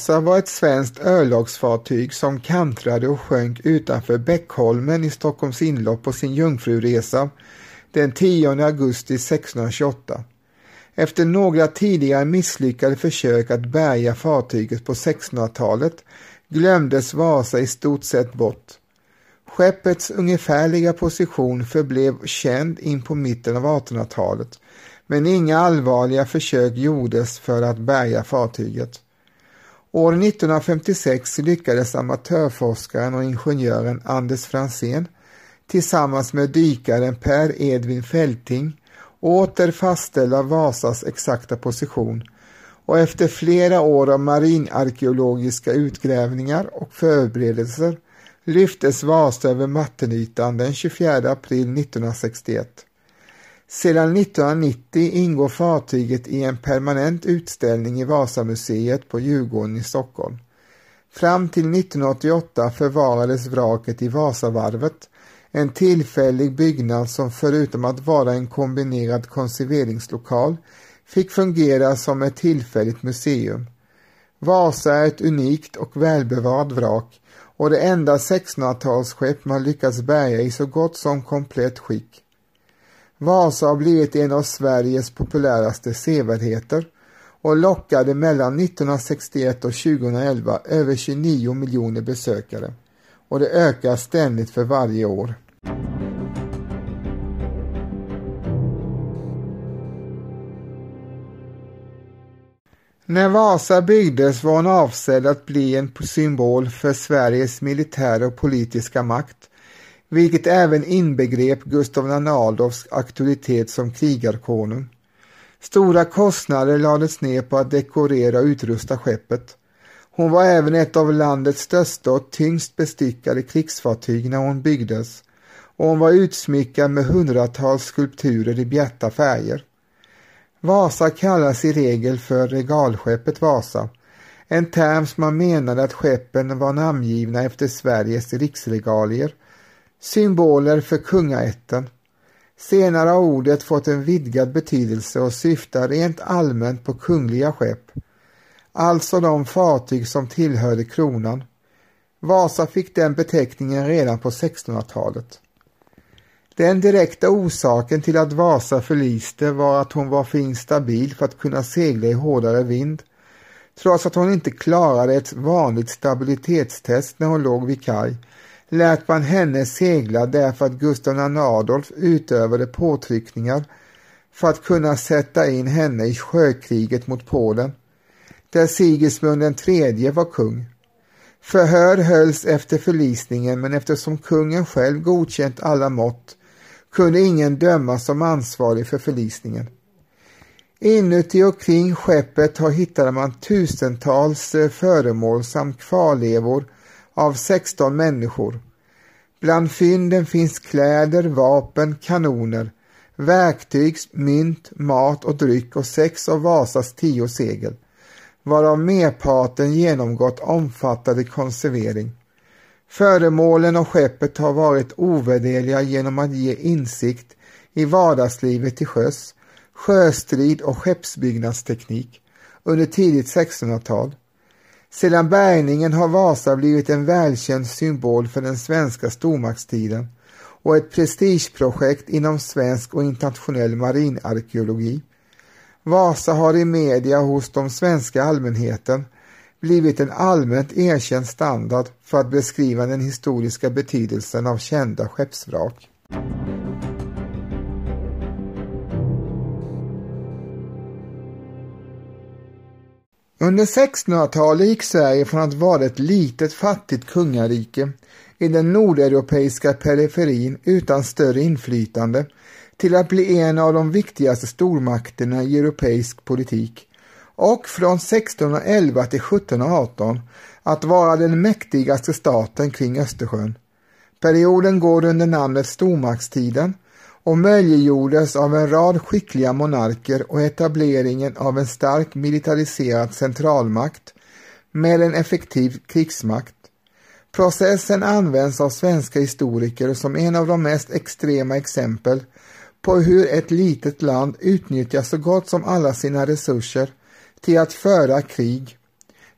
Vasa var ett svenskt örlogsfartyg som kantrade och sjönk utanför Bäckholmen i Stockholms inlopp på sin jungfruresa den 10 augusti 1628. Efter några tidigare misslyckade försök att bärga fartyget på 1600-talet glömdes Vasa i stort sett bort. Skeppets ungefärliga position förblev känd in på mitten av 1800-talet men inga allvarliga försök gjordes för att bärga fartyget. År 1956 lyckades amatörforskaren och ingenjören Anders Fransén tillsammans med dykaren Per Edvin Fälting åter fastställa Vasas exakta position och efter flera år av marinarkeologiska utgrävningar och förberedelser lyftes Vasa över mattenytan den 24 april 1961. Sedan 1990 ingår fartyget i en permanent utställning i Vasamuseet på Djurgården i Stockholm. Fram till 1988 förvarades vraket i Vasavarvet, en tillfällig byggnad som förutom att vara en kombinerad konserveringslokal fick fungera som ett tillfälligt museum. Vasa är ett unikt och välbevarat vrak och det enda 1600-talsskepp man lyckats bärga i så gott som komplett skick. Vasa har blivit en av Sveriges populäraste sevärdheter och lockade mellan 1961 och 2011 över 29 miljoner besökare och det ökar ständigt för varje år. När Vasa byggdes var hon avsedd att bli en symbol för Sveriges militära och politiska makt, vilket även inbegrep Gustav II Adolfs auktoritet som krigarkonung. Stora kostnader lades ner på att dekorera och utrusta skeppet. Hon var även ett av landets största och tyngst bestyckade krigsfartyg när hon byggdes och hon var utsmyckad med hundratals skulpturer i bjärta färger. Vasa kallas i regel för regalskeppet Vasa, en term som man menade att skeppen var namngivna efter Sveriges riksregalier, symboler för kungaätten. Senare har ordet fått en vidgad betydelse och syftar rent allmänt på kungliga skepp, alltså de fartyg som tillhörde kronan. Vasa fick den beteckningen redan på 1600-talet. Den direkta orsaken till att Vasa förliste var att hon var för instabil för att kunna segla i hårdare vind. Trots att hon inte klarade ett vanligt stabilitetstest när hon låg vid kaj lät man henne segla därför att Gustav II Adolf utövade påtryckningar för att kunna sätta in henne i sjökriget mot Polen, där Sigismund III var kung. Förhör hölls efter förlisningen men eftersom kungen själv godkänt alla mått kunde ingen dömas som ansvarig för förlisningen. Inuti och kring skeppet har hittade man tusentals eh, föremål samt kvarlevor av 16 människor. Bland fynden finns kläder, vapen, kanoner, verktyg, mynt, mat och dryck och sex av Vasas tio segel, varav merparten genomgått omfattande konservering. Föremålen och skeppet har varit ovärderliga genom att ge insikt i vardagslivet till sjöss, sjöstrid och skeppsbyggnadsteknik under tidigt 1600-tal. Sedan bärgningen har Vasa blivit en välkänd symbol för den svenska stormaktstiden och ett prestigeprojekt inom svensk och internationell marinarkeologi. Vasa har i media hos de svenska allmänheten blivit en allmänt erkänd standard för att beskriva den historiska betydelsen av kända skeppsvrak. Under 1600-talet gick Sverige från att vara ett litet fattigt kungarike i den nordeuropeiska periferin utan större inflytande till att bli en av de viktigaste stormakterna i europeisk politik och från 1611 till 1718 att vara den mäktigaste staten kring Östersjön. Perioden går under namnet stormaktstiden och möjliggjordes av en rad skickliga monarker och etableringen av en stark militariserad centralmakt med en effektiv krigsmakt. Processen används av svenska historiker som en av de mest extrema exempel på hur ett litet land utnyttjar så gott som alla sina resurser till att föra krig.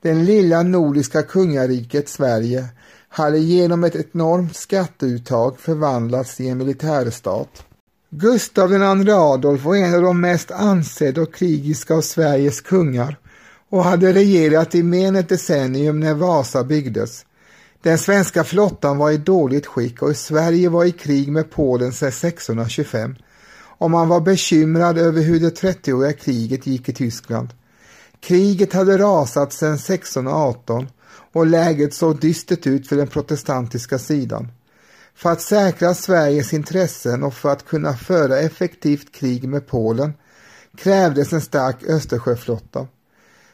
Den lilla nordiska kungariket Sverige hade genom ett enormt skatteuttag förvandlats till en militärstat. Gustav II Adolf var en av de mest ansedda och krigiska av Sveriges kungar och hade regerat i mer än ett decennium när Vasa byggdes. Den svenska flottan var i dåligt skick och Sverige var i krig med Polen sedan 1625 och man var bekymrad över hur det 30-åriga kriget gick i Tyskland. Kriget hade rasat sedan 1618 och läget såg dystert ut för den protestantiska sidan. För att säkra Sveriges intressen och för att kunna föra effektivt krig med Polen krävdes en stark Östersjöflotta.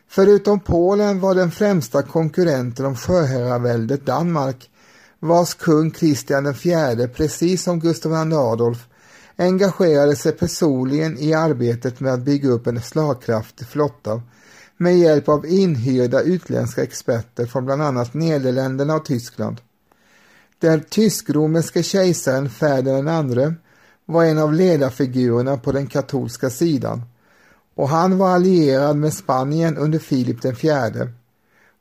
Förutom Polen var den främsta konkurrenten om sjöherraväldet Danmark, vars kung Kristian IV, precis som Gustav II Adolf, engagerade sig personligen i arbetet med att bygga upp en slagkraftig flotta med hjälp av inhyrda utländska experter från bland annat Nederländerna och Tyskland. Den tysk-romerske kejsaren Ferdinand II var en av ledarfigurerna på den katolska sidan och han var allierad med Spanien under Filip IV.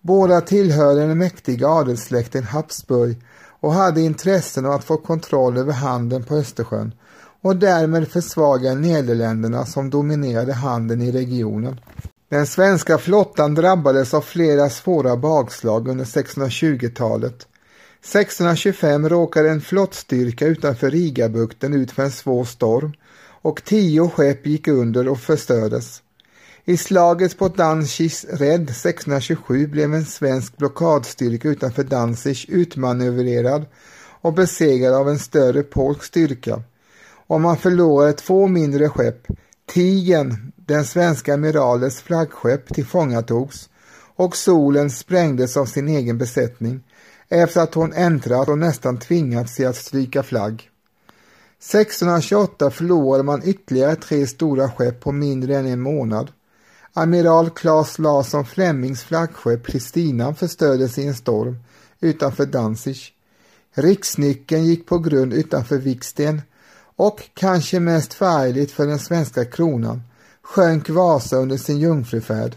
Båda tillhörde den mäktiga adelssläkten Habsburg och hade intressen av att få kontroll över handeln på Östersjön och därmed försvaga Nederländerna som dominerade handeln i regionen. Den svenska flottan drabbades av flera svåra bakslag under 1620-talet. 1625 råkade en flottstyrka utanför Rigabukten ut för en svår storm och tio skepp gick under och förstördes. I slaget på Danzigs rädd 1627 blev en svensk blockadstyrka utanför Danzig utmanövrerad och besegrad av en större polsk styrka och man förlorade två mindre skepp. Tigen, den svenska amiralens flaggskepp, tillfångatogs och solen sprängdes av sin egen besättning efter att hon äntrat och nästan tvingats till att stryka flagg. 1628 förlorade man ytterligare tre stora skepp på mindre än en månad. Amiral Claes Larsson Flemings flaggskepp Kristina förstördes i en storm utanför Danzig. Riksnyckeln gick på grund utanför Viksten och kanske mest förargligt för den svenska kronan sjönk Vasa under sin jungfrufärd.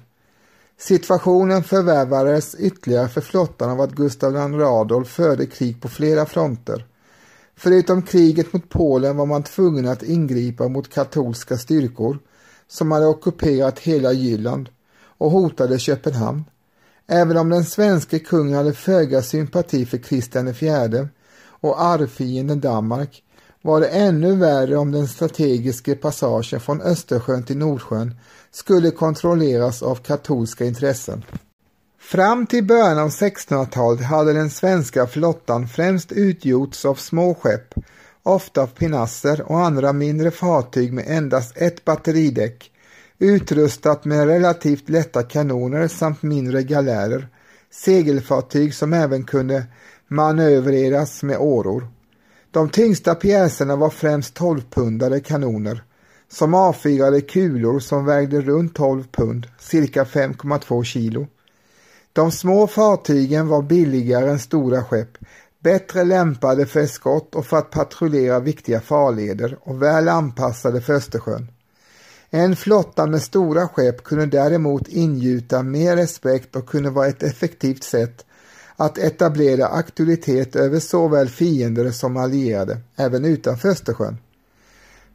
Situationen förvärvades ytterligare för flottan av att Gustav II Adolf förde krig på flera fronter. Förutom kriget mot Polen var man tvungen att ingripa mot katolska styrkor som hade ockuperat hela Jylland och hotade Köpenhamn. Även om den svenske kungen hade föga sympati för Kristian IV och arvfienden Danmark var det ännu värre om den strategiska passagen från Östersjön till Nordsjön skulle kontrolleras av katolska intressen. Fram till början av 1600-talet hade den svenska flottan främst utgjorts av små skepp, ofta pinasser och andra mindre fartyg med endast ett batteridäck, utrustat med relativt lätta kanoner samt mindre galärer, segelfartyg som även kunde manövreras med åror. De tyngsta pjäserna var främst 12-pundare kanoner som avfyrade kulor som vägde runt 12 pund, cirka 5,2 kilo. De små fartygen var billigare än stora skepp, bättre lämpade för skott och för att patrullera viktiga farleder och väl anpassade för Östersjön. En flotta med stora skepp kunde däremot ingjuta mer respekt och kunde vara ett effektivt sätt att etablera auktoritet över såväl fiender som allierade, även utanför Östersjön.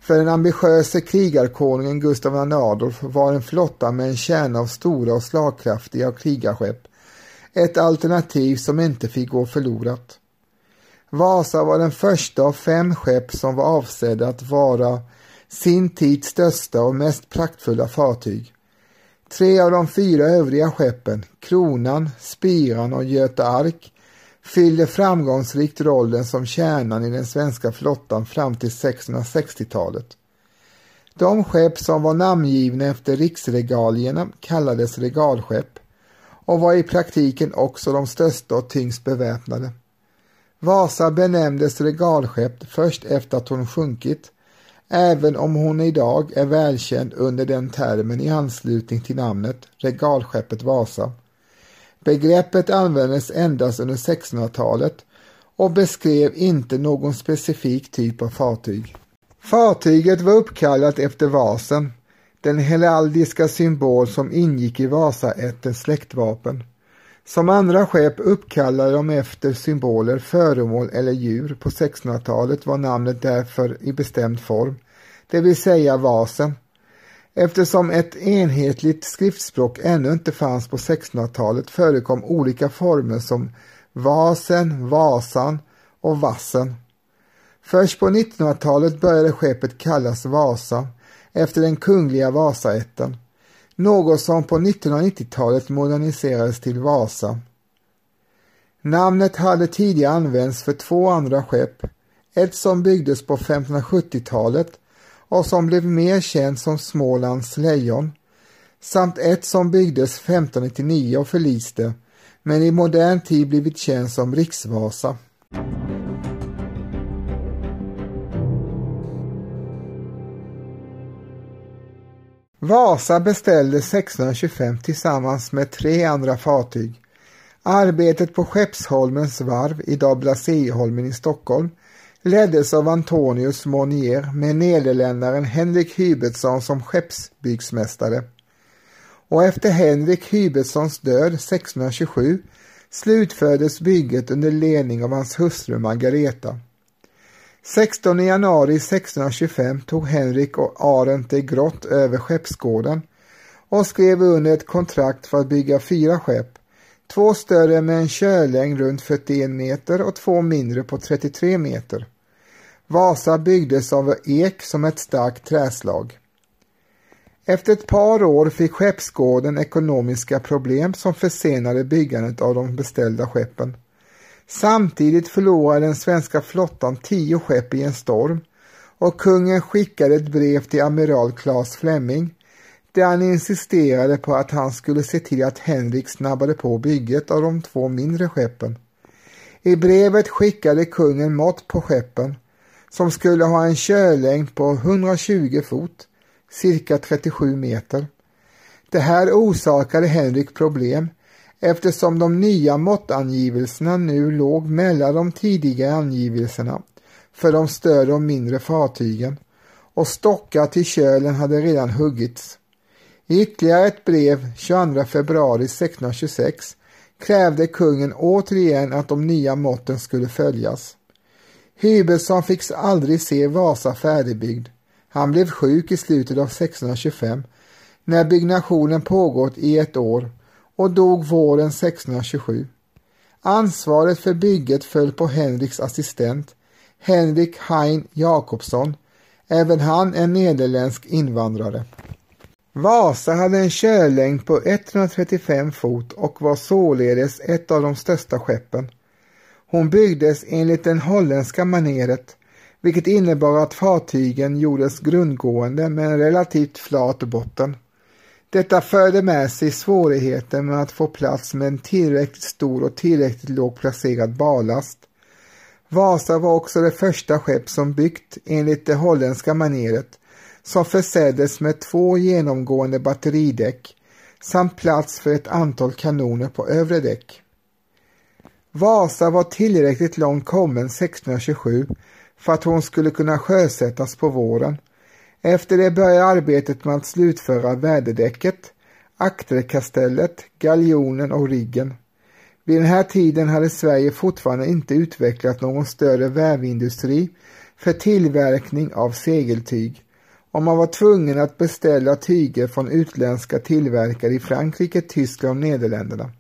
För den ambitiöse krigarkonungen Gustav II Adolf var en flotta med en kärna av stora och slagkraftiga krigarskepp ett alternativ som inte fick gå förlorat. Vasa var den första av fem skepp som var avsedda att vara sin tids största och mest praktfulla fartyg. Tre av de fyra övriga skeppen, Kronan, Spiran och Göta Ark, fyllde framgångsrikt rollen som kärnan i den svenska flottan fram till 1660-talet. De skepp som var namngivna efter riksregalierna kallades regalskepp och var i praktiken också de största och tyngst beväpnade. Vasa benämndes regalskepp först efter att hon sjunkit även om hon idag är välkänd under den termen i anslutning till namnet regalskeppet Vasa. Begreppet användes endast under 1600-talet och beskrev inte någon specifik typ av fartyg. Fartyget var uppkallat efter vasen, den heraldiska symbol som ingick i Vasaättens släktvapen Som andra skepp uppkallade de efter symboler, föremål eller djur. På 1600-talet var namnet därför i bestämd form, det vill säga vasen. Eftersom ett enhetligt skriftspråk ännu inte fanns på 1600-talet förekom olika former som vasen, vasan och vassen. Först på 1900-talet började skeppet kallas Vasa efter den kungliga Vasaätten, något som på 1990-talet moderniserades till Vasa. Namnet hade tidigare använts för två andra skepp, ett som byggdes på 1570-talet och som blev mer känd som Smålands lejon, samt ett som byggdes 1599 och förliste, men i modern tid blivit känd som Riksvasa. Vasa beställde 1625 tillsammans med tre andra fartyg. Arbetet på Skeppsholmens varv, idag Blaséholmen i Stockholm, leddes av Antonius Monier med nederländaren Henrik Hybertsson som skeppsbyggsmästare. Och efter Henrik Hybertssons död 1627 slutfördes bygget under ledning av hans hustru Margareta. 16 januari 1625 tog Henrik och Arent de Grott över skeppsgården och skrev under ett kontrakt för att bygga fyra skepp, två större med en körlängd runt 41 meter och två mindre på 33 meter. Vasa byggdes av ek som ett starkt träslag. Efter ett par år fick skeppsgården ekonomiska problem som försenade byggandet av de beställda skeppen. Samtidigt förlorade den svenska flottan tio skepp i en storm och kungen skickade ett brev till amiral Claes Fleming där han insisterade på att han skulle se till att Henrik snabbade på bygget av de två mindre skeppen. I brevet skickade kungen mått på skeppen som skulle ha en körlängd på 120 fot, cirka 37 meter. Det här orsakade Henrik problem eftersom de nya måttangivelserna nu låg mellan de tidigare angivelserna för de större och mindre fartygen och stockar till kölen hade redan huggits. I ytterligare ett brev 22 februari 1626 krävde kungen återigen att de nya måtten skulle följas. Hybelsson fick aldrig se Vasa färdigbyggd. Han blev sjuk i slutet av 1625 när byggnationen pågått i ett år och dog våren 1627. Ansvaret för bygget föll på Henriks assistent Henrik Hein Jakobsson, även han en nederländsk invandrare. Vasa hade en körlängd på 135 fot och var således ett av de största skeppen. Hon byggdes enligt det holländska maneret, vilket innebar att fartygen gjordes grundgående med en relativt flat botten. Detta förde med sig svårigheter med att få plats med en tillräckligt stor och tillräckligt lågt placerad ballast. Vasa var också det första skepp som byggt enligt det holländska maneret som förseddes med två genomgående batteridäck samt plats för ett antal kanoner på övre däck. Vasa var tillräckligt långt kommen 1627 för att hon skulle kunna sjösättas på våren efter det började arbetet med att slutföra väderdäcket, akterkastellet, galjonen och riggen. Vid den här tiden hade Sverige fortfarande inte utvecklat någon större vävindustri för tillverkning av segeltyg och man var tvungen att beställa tyger från utländska tillverkare i Frankrike, Tyskland och Nederländerna.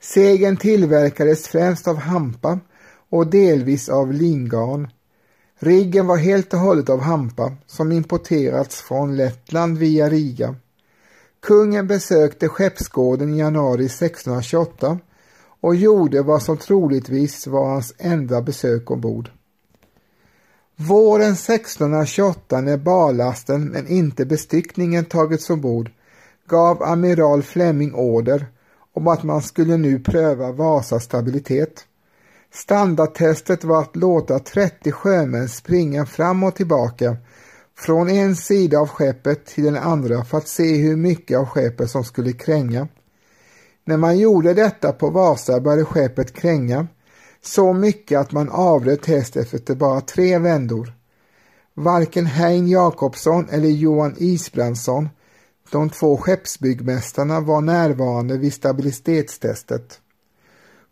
Segen tillverkades främst av hampa och delvis av lingarn Riggen var helt och hållet av hampa som importerats från Lettland via Riga. Kungen besökte skeppsgården i januari 1628 och gjorde vad som troligtvis var hans enda besök ombord. Våren 1628 när barlasten men inte bestyckningen tagits ombord gav amiral Fleming order om att man skulle nu pröva Vasas stabilitet. Standardtestet var att låta 30 sjömän springa fram och tillbaka från en sida av skeppet till den andra för att se hur mycket av skeppet som skulle kränga. När man gjorde detta på Vasa började skeppet kränga så mycket att man avbröt testet efter bara tre vändor. Varken Hein Jakobsson eller Johan Isbrandsson de två skeppsbyggmästarna var närvarande vid stabilitetstestet.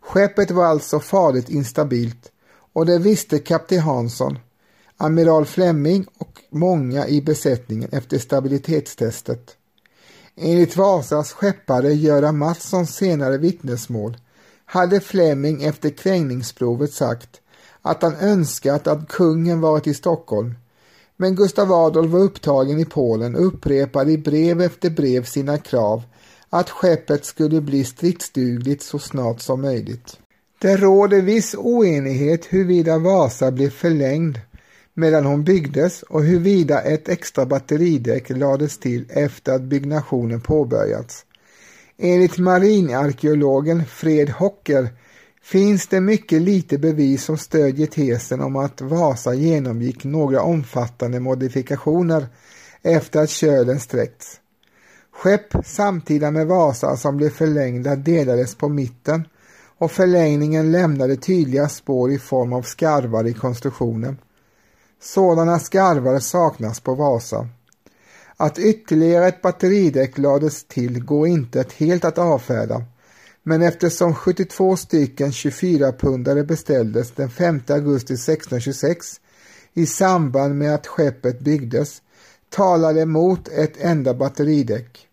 Skeppet var alltså farligt instabilt och det visste kapten Hansson, amiral Flemming och många i besättningen efter stabilitetstestet. Enligt Vasas skeppare Göran Mattssons senare vittnesmål hade Flemming efter krängningsprovet sagt att han önskat att kungen varit i Stockholm men Gustav Adolf var upptagen i Polen och upprepade i brev efter brev sina krav att skeppet skulle bli stridsdugligt så snart som möjligt. Det råder viss oenighet huruvida Vasa blev förlängd medan hon byggdes och huruvida ett extra batteridäck lades till efter att byggnationen påbörjats. Enligt marinarkeologen Fred Hocker finns det mycket lite bevis som stödjer tesen om att Vasa genomgick några omfattande modifikationer efter att kölen sträckts. Skepp samtida med Vasa som blev förlängda delades på mitten och förlängningen lämnade tydliga spår i form av skarvar i konstruktionen. Sådana skarvar saknas på Vasa. Att ytterligare ett batteridäck lades till går inte helt att avfärda men eftersom 72 stycken 24-pundare beställdes den 5 augusti 1626 i samband med att skeppet byggdes talade mot ett enda batteridäck.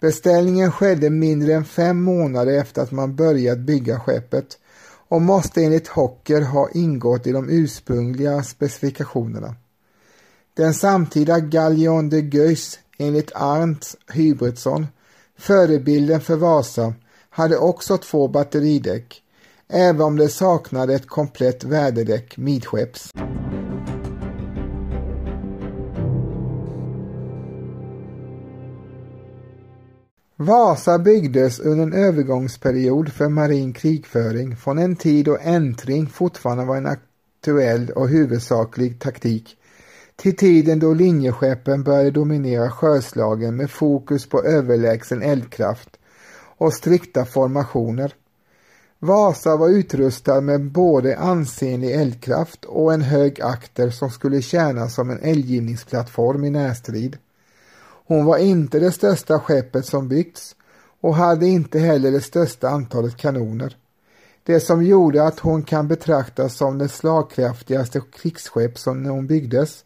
Beställningen skedde mindre än fem månader efter att man börjat bygga skeppet och måste enligt Hocker ha ingått i de ursprungliga specifikationerna. Den samtida Gallion de Geus enligt Arndt Hybretsson, förebilden för Vasa, hade också två batteridäck, även om det saknade ett komplett väderdäck midskepps. Vasa byggdes under en övergångsperiod för marin krigföring från en tid då äntring fortfarande var en aktuell och huvudsaklig taktik till tiden då linjeskeppen började dominera sjöslagen med fokus på överlägsen eldkraft och strikta formationer. Vasa var utrustad med både ansenlig eldkraft och en hög akter som skulle tjäna som en eldgivningsplattform i närstrid. Hon var inte det största skeppet som byggts och hade inte heller det största antalet kanoner. Det som gjorde att hon kan betraktas som det slagkraftigaste krigsskepp som hon byggdes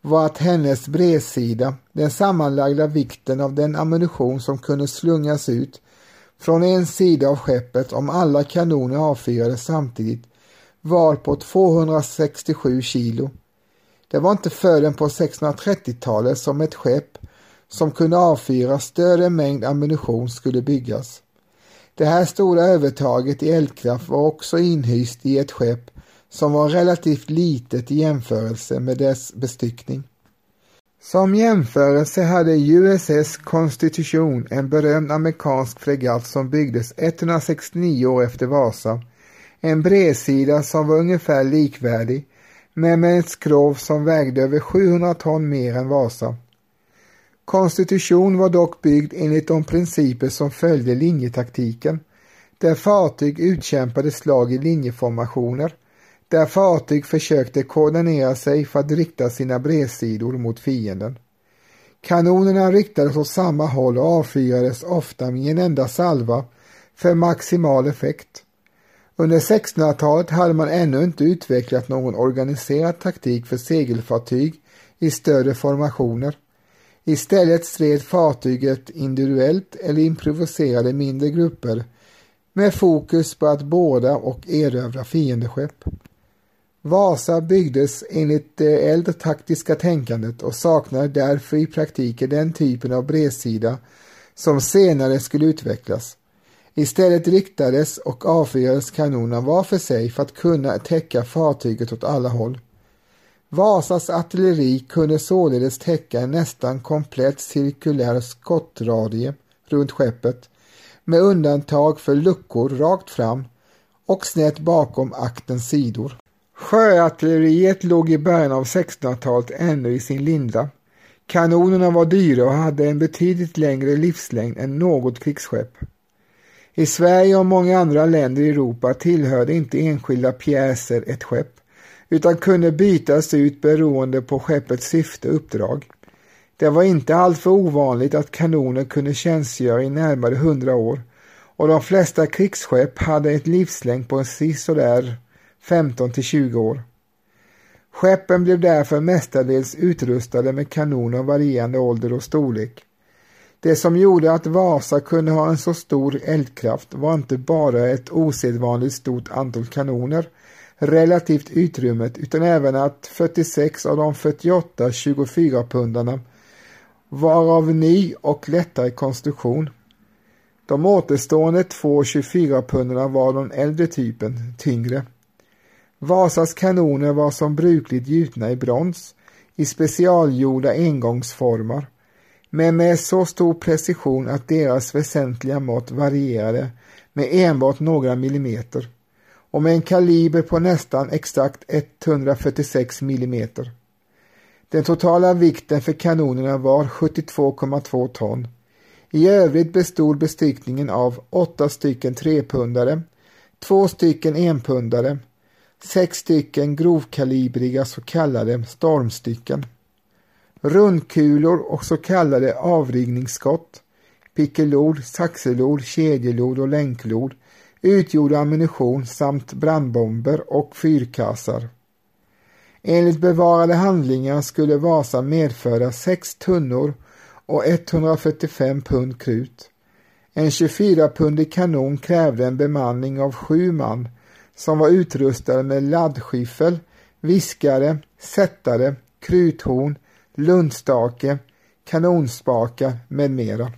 var att hennes bredsida, den sammanlagda vikten av den ammunition som kunde slungas ut från en sida av skeppet om alla kanoner avfyrades samtidigt var på 267 kilo. Det var inte förrän på 1630-talet som ett skepp som kunde avfyra större mängd ammunition skulle byggas. Det här stora övertaget i eldkraft var också inhyst i ett skepp som var relativt litet i jämförelse med dess bestyckning. Som jämförelse hade USS Constitution, en berömd amerikansk fregatt som byggdes 169 år efter Vasa, en bredsida som var ungefär likvärdig, men med ett skrov som vägde över 700 ton mer än Vasa. Konstitution var dock byggd enligt de principer som följde linjetaktiken, där fartyg utkämpade slag i linjeformationer där fartyg försökte koordinera sig för att rikta sina bredsidor mot fienden. Kanonerna riktades åt samma håll och avfyrades ofta med en enda salva för maximal effekt. Under 1600-talet hade man ännu inte utvecklat någon organiserad taktik för segelfartyg i större formationer. Istället stred fartyget individuellt eller improviserade mindre grupper med fokus på att båda och erövra fiendeskepp. Vasa byggdes enligt det äldre taktiska tänkandet och saknade därför i praktiken den typen av bredsida som senare skulle utvecklas. Istället riktades och avfyrades kanonerna var för sig för att kunna täcka fartyget åt alla håll. Vasas artilleri kunde således täcka en nästan komplett cirkulär skottradie runt skeppet med undantag för luckor rakt fram och snett bakom aktens sidor. Sjöartilleriet låg i början av 1600-talet ännu i sin linda. Kanonerna var dyra och hade en betydligt längre livslängd än något krigsskepp. I Sverige och många andra länder i Europa tillhörde inte enskilda pjäser ett skepp utan kunde bytas ut beroende på skeppets syfte och uppdrag. Det var inte alltför ovanligt att kanoner kunde tjänstgöra i närmare hundra år och de flesta krigsskepp hade ett livslängd på sisådär 15 till 20 år. Skeppen blev därför mestadels utrustade med kanoner av varierande ålder och storlek. Det som gjorde att Vasa kunde ha en så stor eldkraft var inte bara ett osedvanligt stort antal kanoner relativt utrymmet utan även att 46 av de 48 24-pundarna var av ny och lättare konstruktion. De återstående två 24-pundarna var den äldre typen, tyngre. Vasas kanoner var som brukligt gjutna i brons i specialgjorda engångsformar men med så stor precision att deras väsentliga mått varierade med enbart några millimeter och med en kaliber på nästan exakt 146 millimeter. Den totala vikten för kanonerna var 72,2 ton. I övrigt bestod bestyckningen av åtta stycken trepundare, två stycken enpundare, sex stycken grovkalibriga så kallade stormstycken, rundkulor och så kallade avringningsskott, pickelod, saxelod, kedjelod och länklod utgjorde ammunition samt brandbomber och fyrkassar. Enligt bevarade handlingar skulle Vasa medföra sex tunnor och 145 pund krut. En 24-pundig kanon krävde en bemanning av sju man som var utrustade med laddskiffel, viskare, sättare, kruthorn, lundstake, kanonspakar med mera.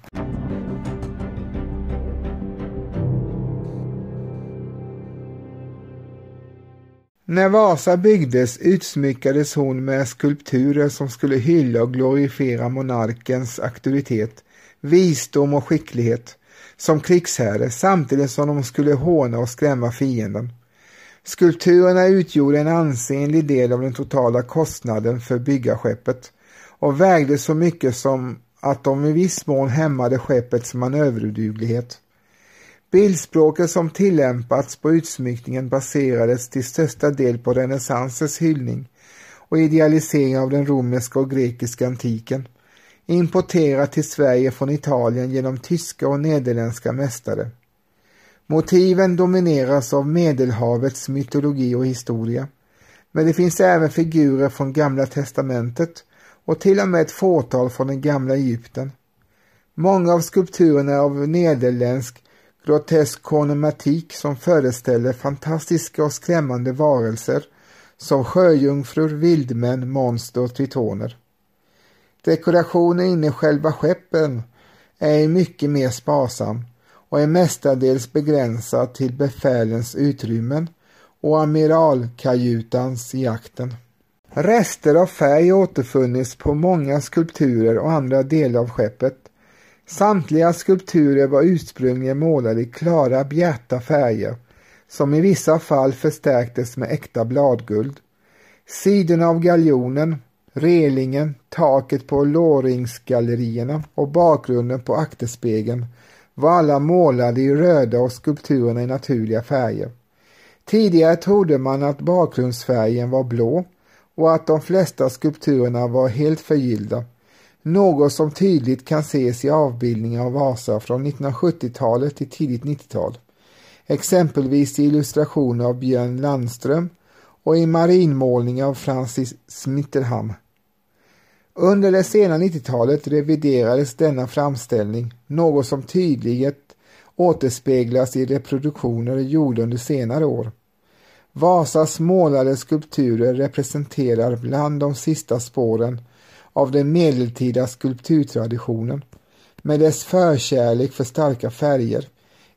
När Vasa byggdes utsmyckades hon med skulpturer som skulle hylla och glorifiera monarkens auktoritet, visdom och skicklighet som krigsherre samtidigt som de skulle håna och skrämma fienden. Skulpturerna utgjorde en ansenlig del av den totala kostnaden för byggarskeppet och vägde så mycket som att de i viss mån hämmade skeppets manöverduglighet. Bildspråket som tillämpats på utsmyckningen baserades till största del på renässansens hyllning och idealisering av den romerska och grekiska antiken, importerat till Sverige från Italien genom tyska och nederländska mästare. Motiven domineras av Medelhavets mytologi och historia, men det finns även figurer från Gamla testamentet och till och med ett fåtal från den gamla Egypten. Många av skulpturerna är av nederländsk grotesk konomatik som föreställer fantastiska och skrämmande varelser som sjöjungfrur, vildmän, monster och tritoner. Dekorationen inne i själva skeppen är mycket mer sparsam och är mestadels begränsad till befälens utrymmen och amiralkajutans i jakten. Rester av färg återfunnits på många skulpturer och andra delar av skeppet. Samtliga skulpturer var ursprungligen målade i klara bjärta färger som i vissa fall förstärktes med äkta bladguld. Sidorna av galjonen, relingen, taket på låringsgallerierna och bakgrunden på akterspegeln var alla målade i röda och skulpturerna i naturliga färger. Tidigare trodde man att bakgrundsfärgen var blå och att de flesta skulpturerna var helt förgyllda. Något som tydligt kan ses i avbildningar av Vasa från 1970-talet till tidigt 90-tal. Exempelvis i illustrationer av Björn Landström och i marinmålningar av Francis Smitterham. Under det sena 90-talet reviderades denna framställning, något som tydligt återspeglas i reproduktioner gjorda under senare år. Vasas målade skulpturer representerar bland de sista spåren av den medeltida skulpturtraditionen med dess förkärlek för starka färger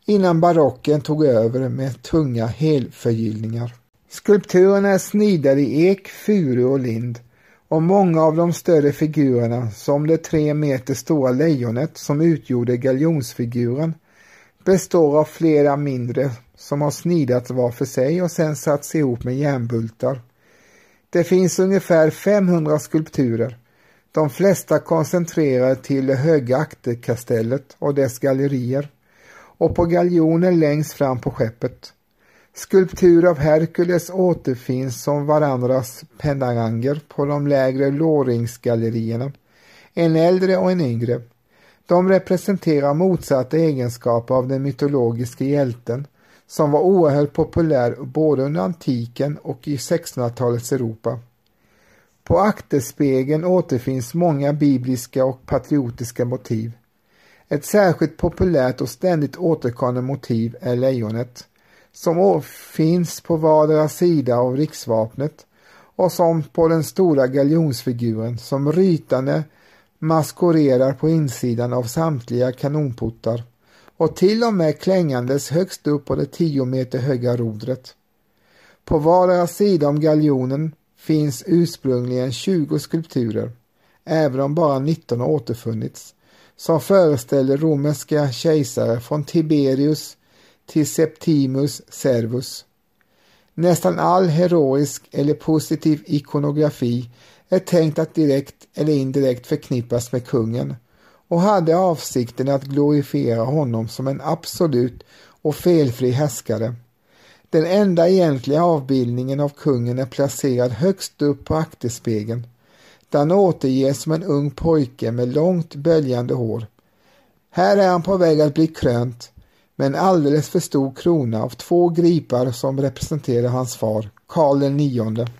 innan barocken tog över med tunga helförgyllningar. Skulpturerna är snidade i ek, furu och lind och många av de större figurerna som det tre meter stora lejonet som utgjorde galjonsfiguren består av flera mindre som har snidats var för sig och sen satts ihop med järnbultar. Det finns ungefär 500 skulpturer, de flesta koncentrerade till det höga akterkastellet och dess gallerier och på galjonen längst fram på skeppet. Skulpturer av Herkules återfinns som varandras pendanger på de lägre låringsgallerierna en äldre och en yngre. De representerar motsatta egenskaper av den mytologiska hjälten som var oerhört populär både under antiken och i 1600-talets Europa. På akterspegeln återfinns många bibliska och patriotiska motiv. Ett särskilt populärt och ständigt återkommande motiv är lejonet, som finns på vardera sida av riksvapnet och som på den stora galjonsfiguren som rytande maskorerar på insidan av samtliga kanonportar och till och med klängandes högst upp på det tio meter höga rodret. På vardera sida om galjonen finns ursprungligen 20 skulpturer, även om bara 19 har återfunnits, som föreställer romerska kejsare från Tiberius till Septimus Servus. Nästan all heroisk eller positiv ikonografi är tänkt att direkt eller indirekt förknippas med kungen och hade avsikten att glorifiera honom som en absolut och felfri härskare. Den enda egentliga avbildningen av kungen är placerad högst upp på akterspegeln där han återges som en ung pojke med långt böljande hår. Här är han på väg att bli krönt med en alldeles för stor krona av två gripar som representerar hans far, Karl IX.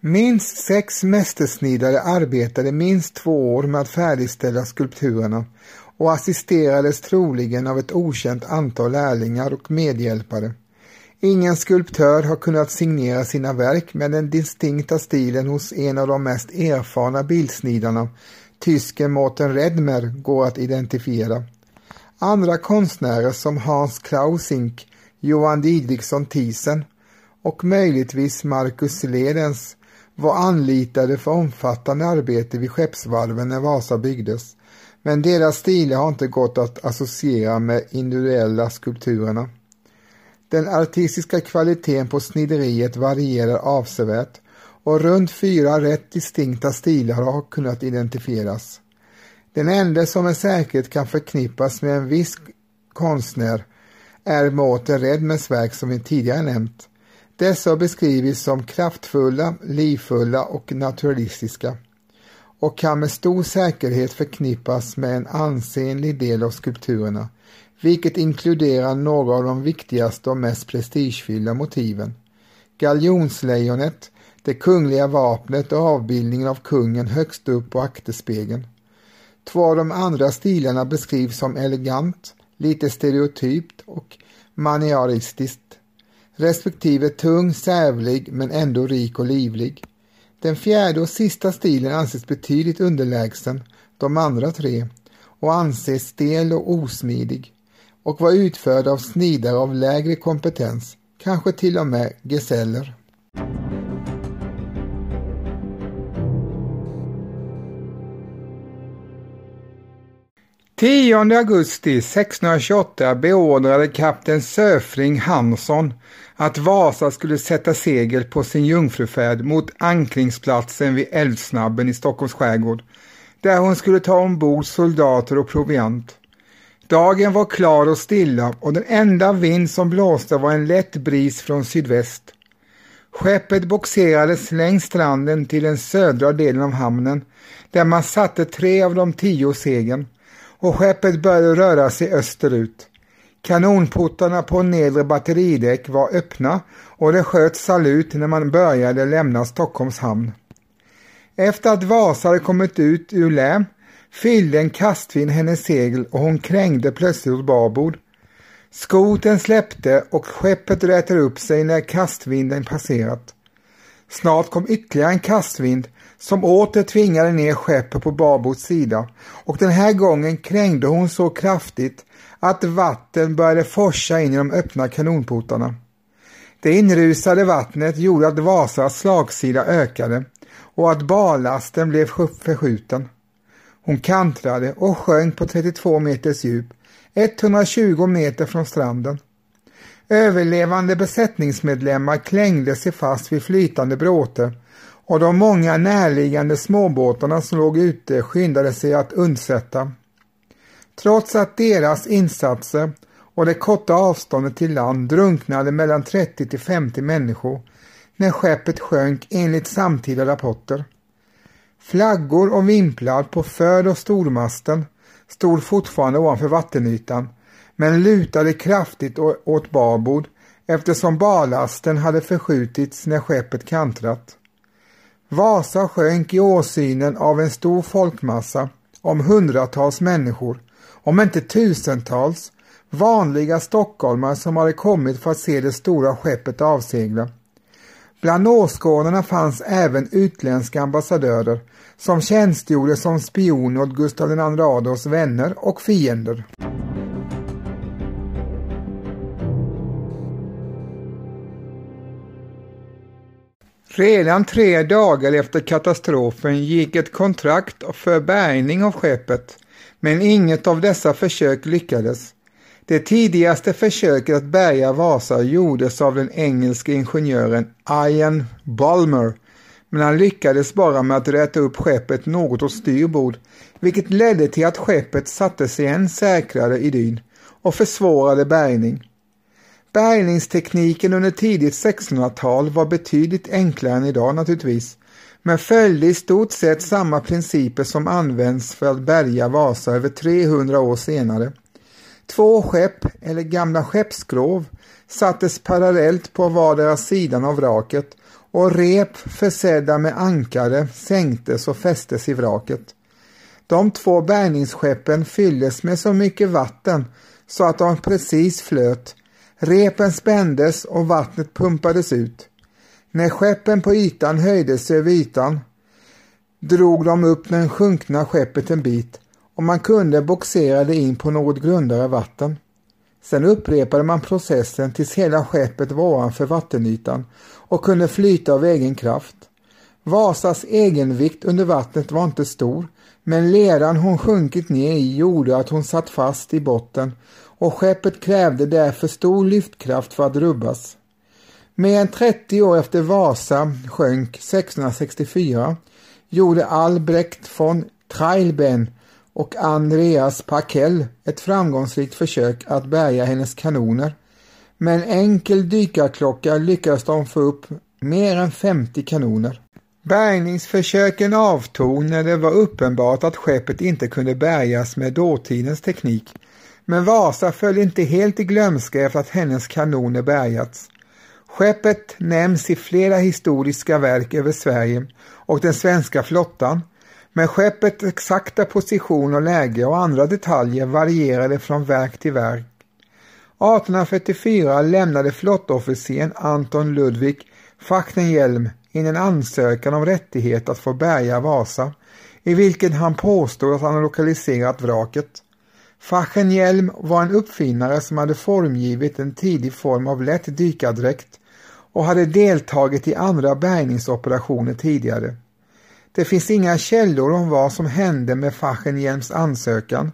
Minst sex mästersnidare arbetade minst två år med att färdigställa skulpturerna och assisterades troligen av ett okänt antal lärlingar och medhjälpare. Ingen skulptör har kunnat signera sina verk med den distinkta stilen hos en av de mest erfarna bildsnidarna, tysken Morten Redmer, går att identifiera. Andra konstnärer som Hans Klausink, Johan Didriksson Thyssen och möjligtvis Marcus Ledens var anlitade för omfattande arbete vid skeppsvarven när Vasa byggdes, men deras stilar har inte gått att associera med individuella skulpturerna. Den artistiska kvaliteten på snideriet varierar avsevärt och runt fyra rätt distinkta stilar har kunnat identifieras. Den enda som med säkerhet kan förknippas med en viss konstnär är Mårten Redmers verk som vi tidigare nämnt. Dessa har beskrivits som kraftfulla, livfulla och naturalistiska och kan med stor säkerhet förknippas med en ansenlig del av skulpturerna, vilket inkluderar några av de viktigaste och mest prestigefyllda motiven. Galjonslejonet, det kungliga vapnet och avbildningen av kungen högst upp på akterspegeln. Två av de andra stilarna beskrivs som elegant, lite stereotypt och manieristiskt respektive tung, sävlig men ändå rik och livlig. Den fjärde och sista stilen anses betydligt underlägsen de andra tre och anses stel och osmidig och var utförd av snidare av lägre kompetens, kanske till och med gesäller. 10 augusti 1628 beordrade kapten Söfring Hansson att Vasa skulle sätta segel på sin jungfrufärd mot ankringsplatsen vid Älvsnabben i Stockholms skärgård, där hon skulle ta ombord soldater och proviant. Dagen var klar och stilla och den enda vind som blåste var en lätt bris från sydväst. Skeppet boxerades längs stranden till den södra delen av hamnen, där man satte tre av de tio seglen och skeppet började röra sig österut. Kanonportarna på nedre batteridäck var öppna och det sköts salut när man började lämna Stockholms hamn. Efter att Vasa hade kommit ut ur lä fyllde en kastvind hennes segel och hon krängde plötsligt åt babord. Skoten släppte och skeppet rätade upp sig när kastvinden passerat. Snart kom ytterligare en kastvind som åter tvingade ner skeppet på babords sida och den här gången krängde hon så kraftigt att vatten började forsa in i de öppna kanonportarna. Det inrusade vattnet gjorde att Vasas slagsida ökade och att barlasten blev förskjuten. Hon kantrade och sjönk på 32 meters djup, 120 meter från stranden. Överlevande besättningsmedlemmar klängde sig fast vid flytande bråte och de många närliggande småbåtarna som låg ute skyndade sig att undsätta. Trots att deras insatser och det korta avståndet till land drunknade mellan 30 till 50 människor när skeppet sjönk enligt samtida rapporter. Flaggor och vimplar på för och stormasten stod fortfarande ovanför vattenytan men lutade kraftigt åt babord eftersom ballasten hade förskjutits när skeppet kantrat. Vasa sjönk i åsynen av en stor folkmassa om hundratals människor, om inte tusentals, vanliga stockholmare som hade kommit för att se det stora skeppet avsegla. Bland åskådarna fanns även utländska ambassadörer som tjänstgjorde som spioner åt Gustav II Adolfs vänner och fiender. Redan tre dagar efter katastrofen gick ett kontrakt för bärgning av skeppet, men inget av dessa försök lyckades. Det tidigaste försöket att bärga Vasa gjordes av den engelske ingenjören Ian Balmer, men han lyckades bara med att räta upp skeppet något åt styrbord, vilket ledde till att skeppet sattes än säkrare i dyn och försvårade bärgning. Bärgningstekniken under tidigt 1600-tal var betydligt enklare än idag naturligtvis, men följde i stort sett samma principer som används för att bärga Vasa över 300 år senare. Två skepp, eller gamla skeppsskrov, sattes parallellt på vardera sidan av vraket och rep försedda med ankare sänktes och fästes i vraket. De två bärgningsskeppen fylldes med så mycket vatten så att de precis flöt Repen spändes och vattnet pumpades ut. När skeppen på ytan höjdes över ytan drog de upp den sjunkna skeppet en bit och man kunde boxera det in på något grundare vatten. Sen upprepade man processen tills hela skeppet var ovanför vattenytan och kunde flyta av egen kraft. Vasas egenvikt under vattnet var inte stor, men leran hon sjunkit ner i gjorde att hon satt fast i botten och skeppet krävde därför stor lyftkraft för att rubbas. Mer än 30 år efter Vasa sjönk 1664 gjorde Albrecht von Trailben och Andreas Pakell ett framgångsrikt försök att bärga hennes kanoner. Med en enkel dykarklocka lyckades de få upp mer än 50 kanoner. Bärgningsförsöken avtog när det var uppenbart att skeppet inte kunde bärgas med dåtidens teknik men Vasa föll inte helt i glömska efter att hennes kanoner bärgats. Skeppet nämns i flera historiska verk över Sverige och den svenska flottan, men skeppets exakta position och läge och andra detaljer varierade från verk till verk. 1844 lämnade flottofficeren Anton Ludvig Fachtenhjelm in en ansökan om rättighet att få bärga Vasa, i vilken han påstod att han lokaliserat vraket. Fachenhielm var en uppfinnare som hade formgivit en tidig form av lätt dykardräkt och hade deltagit i andra bärgningsoperationer tidigare. Det finns inga källor om vad som hände med Fachenhielms ansökan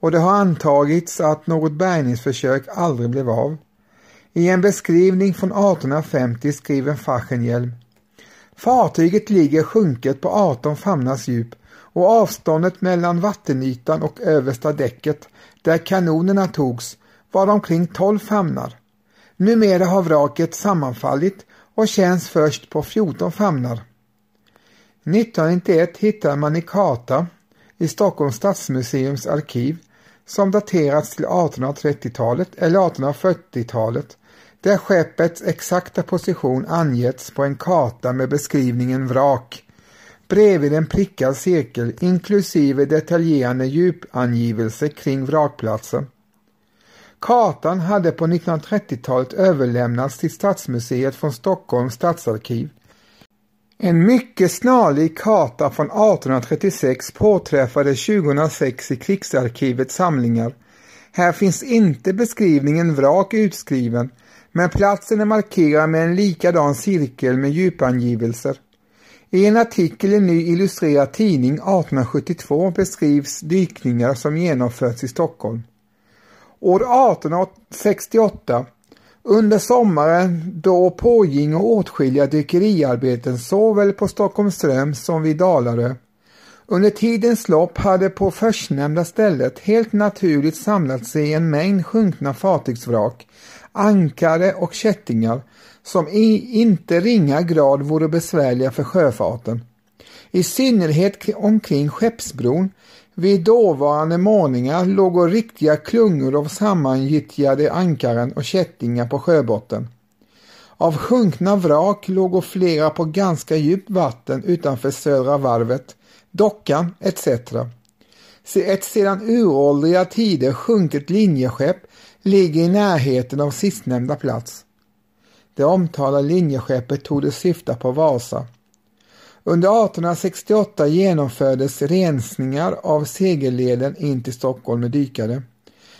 och det har antagits att något bärgningsförsök aldrig blev av. I en beskrivning från 1850 skriver Fachenhielm Fartyget ligger sjunket på 18 famnars djup och avståndet mellan vattenytan och översta däcket där kanonerna togs var omkring 12 famnar. Numera har vraket sammanfallit och känns först på 14 famnar. 1991 hittar man i karta i Stockholms stadsmuseums arkiv som daterats till 1830-talet eller 1840-talet där skeppets exakta position angetts på en karta med beskrivningen vrak bredvid en prickad cirkel inklusive detaljerande djupangivelse kring vrakplatsen. Kartan hade på 1930-talet överlämnats till Stadsmuseet från Stockholms stadsarkiv. En mycket snarlik karta från 1836 påträffades 2006 i Krigsarkivets samlingar. Här finns inte beskrivningen vrak utskriven, men platsen är markerad med en likadan cirkel med djupangivelser. I en artikel i Ny Illustrerad Tidning 1872 beskrivs dykningar som genomförts i Stockholm. År 1868, under sommaren då pågingo åtskilliga dykeriarbeten såväl på Stockholmström som vid Dalarö. Under tidens lopp hade på förstnämnda stället helt naturligt samlat sig en mängd sjunkna fartygsvrak, ankare och kättingar som i inte ringa grad vore besvärliga för sjöfarten. I synnerhet omkring Skeppsbron vid dåvarande målningar låg riktiga klungor av sammangyttjade ankaren och kättingar på sjöbotten. Av sjunkna vrak låg flera på ganska djupt vatten utanför Södra varvet, dockan etc. Ett sedan uråldriga tider sjunket linjeskepp ligger i närheten av sistnämnda plats. Det omtalade linjeskeppet torde syfta på Vasa. Under 1868 genomfördes rensningar av segelleden in till Stockholm med dykare.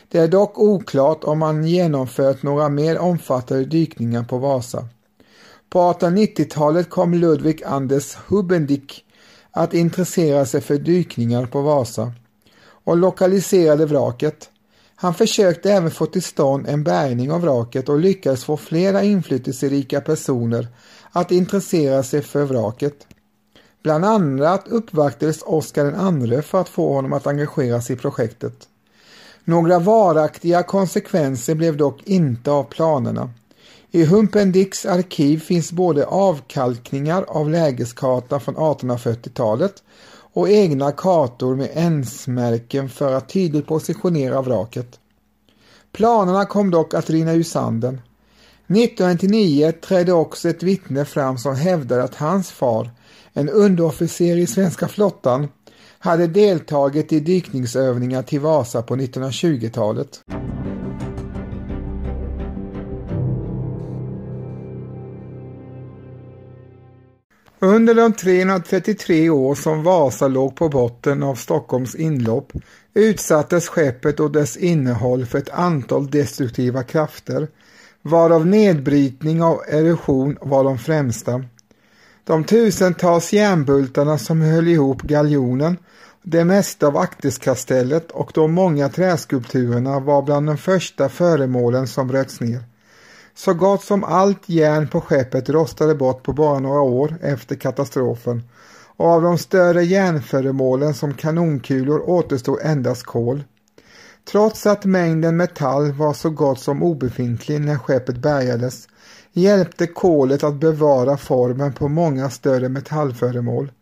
Det är dock oklart om man genomfört några mer omfattande dykningar på Vasa. På 1890-talet kom Ludvig Anders Hubendick att intressera sig för dykningar på Vasa och lokaliserade vraket. Han försökte även få till stånd en bärgning av vraket och lyckades få flera inflytelserika personer att intressera sig för vraket. Bland annat uppvaktades Oscar II för att få honom att engagera sig i projektet. Några varaktiga konsekvenser blev dock inte av planerna. I Humpendicks arkiv finns både avkalkningar av lägeskartan från 1840-talet och egna kartor med ensmärken för att tydligt positionera vraket. Planerna kom dock att rinna ur sanden. 1999 trädde också ett vittne fram som hävdade att hans far, en underofficer i svenska flottan, hade deltagit i dykningsövningar till Vasa på 1920-talet. Under de 333 år som Vasa låg på botten av Stockholms inlopp utsattes skeppet och dess innehåll för ett antal destruktiva krafter, varav nedbrytning och erosion var de främsta. De tusentals järnbultarna som höll ihop galjonen, det mesta av akterskastellet och de många träskulpturerna var bland de första föremålen som bröts ner. Så gott som allt järn på skeppet rostade bort på bara några år efter katastrofen och av de större järnföremålen som kanonkulor återstod endast kol. Trots att mängden metall var så gott som obefintlig när skeppet bärgades hjälpte kolet att bevara formen på många större metallföremål.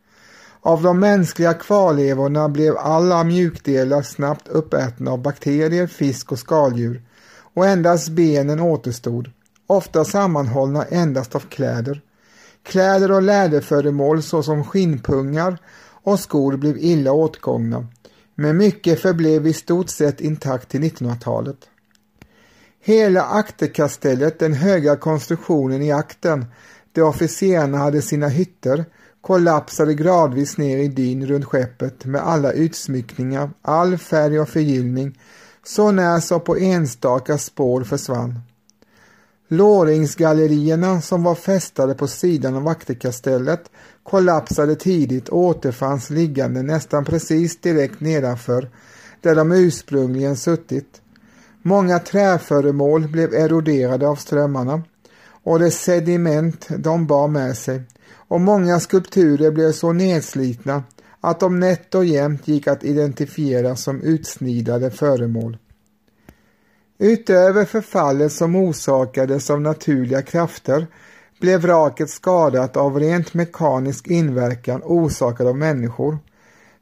Av de mänskliga kvarlevorna blev alla mjukdelar snabbt uppätna av bakterier, fisk och skaldjur och endast benen återstod, ofta sammanhållna endast av kläder. Kläder och läderföremål såsom skinnpungar och skor blev illa åtgångna, men mycket förblev i stort sett intakt till 1900-talet. Hela akterkastellet, den höga konstruktionen i akten, där officerarna hade sina hytter, kollapsade gradvis ner i dyn runt skeppet med alla utsmyckningar, all färg och förgyllning, så när så på enstaka spår försvann. Låringsgallerierna som var fästade på sidan av vaktkastellet kollapsade tidigt och återfanns liggande nästan precis direkt nedanför där de ursprungligen suttit. Många träföremål blev eroderade av strömmarna och det sediment de bar med sig och många skulpturer blev så nedslitna att de nätt och jämnt gick att identifiera som utsnidade föremål. Utöver förfallet som orsakades av naturliga krafter blev vraket skadat av rent mekanisk inverkan orsakad av människor.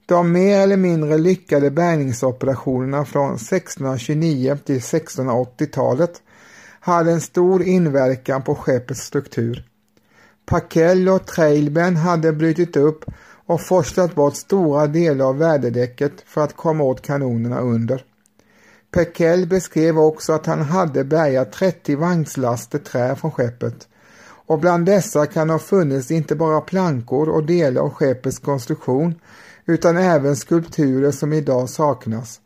De mer eller mindre lyckade bärgningsoperationerna från 1629 till 1680-talet hade en stor inverkan på skeppets struktur. Pakell och Trailben hade brutit upp och forslat bort stora delar av värdedäcket för att komma åt kanonerna under. Pekell beskrev också att han hade bärgat 30 vagnslaster trä från skeppet. Och bland dessa kan ha funnits inte bara plankor och delar av skeppets konstruktion utan även skulpturer som idag saknas,